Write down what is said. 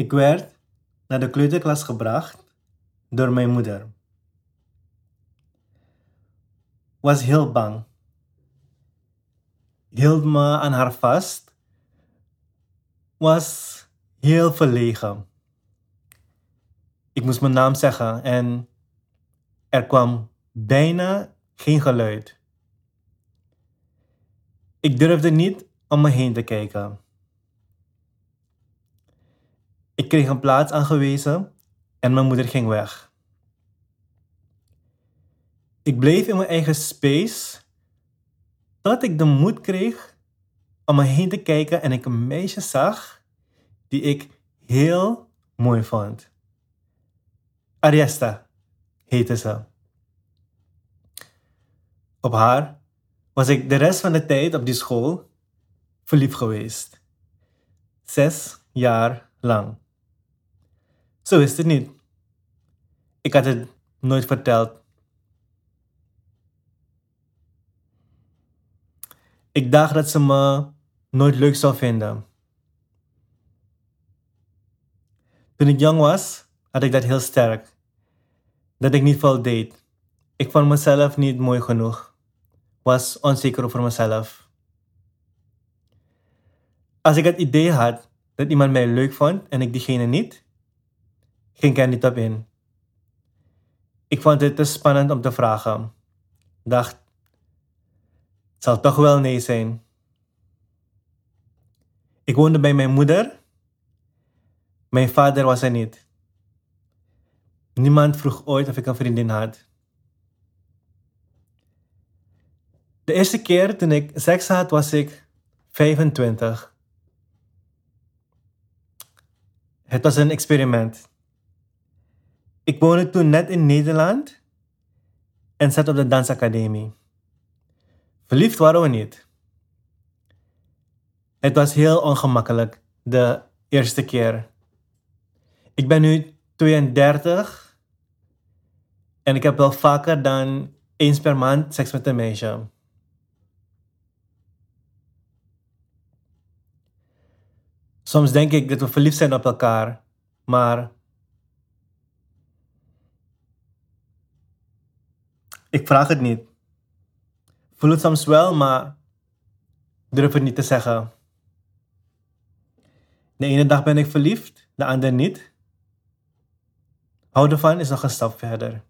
Ik werd naar de kleuterklas gebracht door mijn moeder. Was heel bang. Hield me aan haar vast. Was heel verlegen. Ik moest mijn naam zeggen en er kwam bijna geen geluid. Ik durfde niet om me heen te kijken. Ik kreeg een plaats aangewezen en mijn moeder ging weg. Ik bleef in mijn eigen space tot ik de moed kreeg om me heen te kijken en ik een meisje zag die ik heel mooi vond. Ariesta heette ze. Op haar was ik de rest van de tijd op die school verliefd geweest. Zes jaar lang. Zo is het niet. Ik had het nooit verteld. Ik dacht dat ze me nooit leuk zou vinden. Toen ik jong was, had ik dat heel sterk. Dat ik niet veel deed. Ik vond mezelf niet mooi genoeg. Was onzeker over mezelf. Als ik het idee had dat iemand mij leuk vond en ik diegene niet, ging er niet op in. Ik vond het te spannend om te vragen. Dacht, het zal toch wel nee zijn. Ik woonde bij mijn moeder. Mijn vader was er niet. Niemand vroeg ooit of ik een vriendin had. De eerste keer toen ik seks had, was ik 25. Het was een experiment. Ik woonde toen net in Nederland en zat op de dansacademie. Verliefd waren we niet. Het was heel ongemakkelijk de eerste keer. Ik ben nu 32 en ik heb wel vaker dan eens per maand seks met een meisje. Soms denk ik dat we verliefd zijn op elkaar, maar ik vraag het niet. Voel het soms wel, maar durf het niet te zeggen. De ene dag ben ik verliefd, de andere niet. Houden van is nog een stap verder.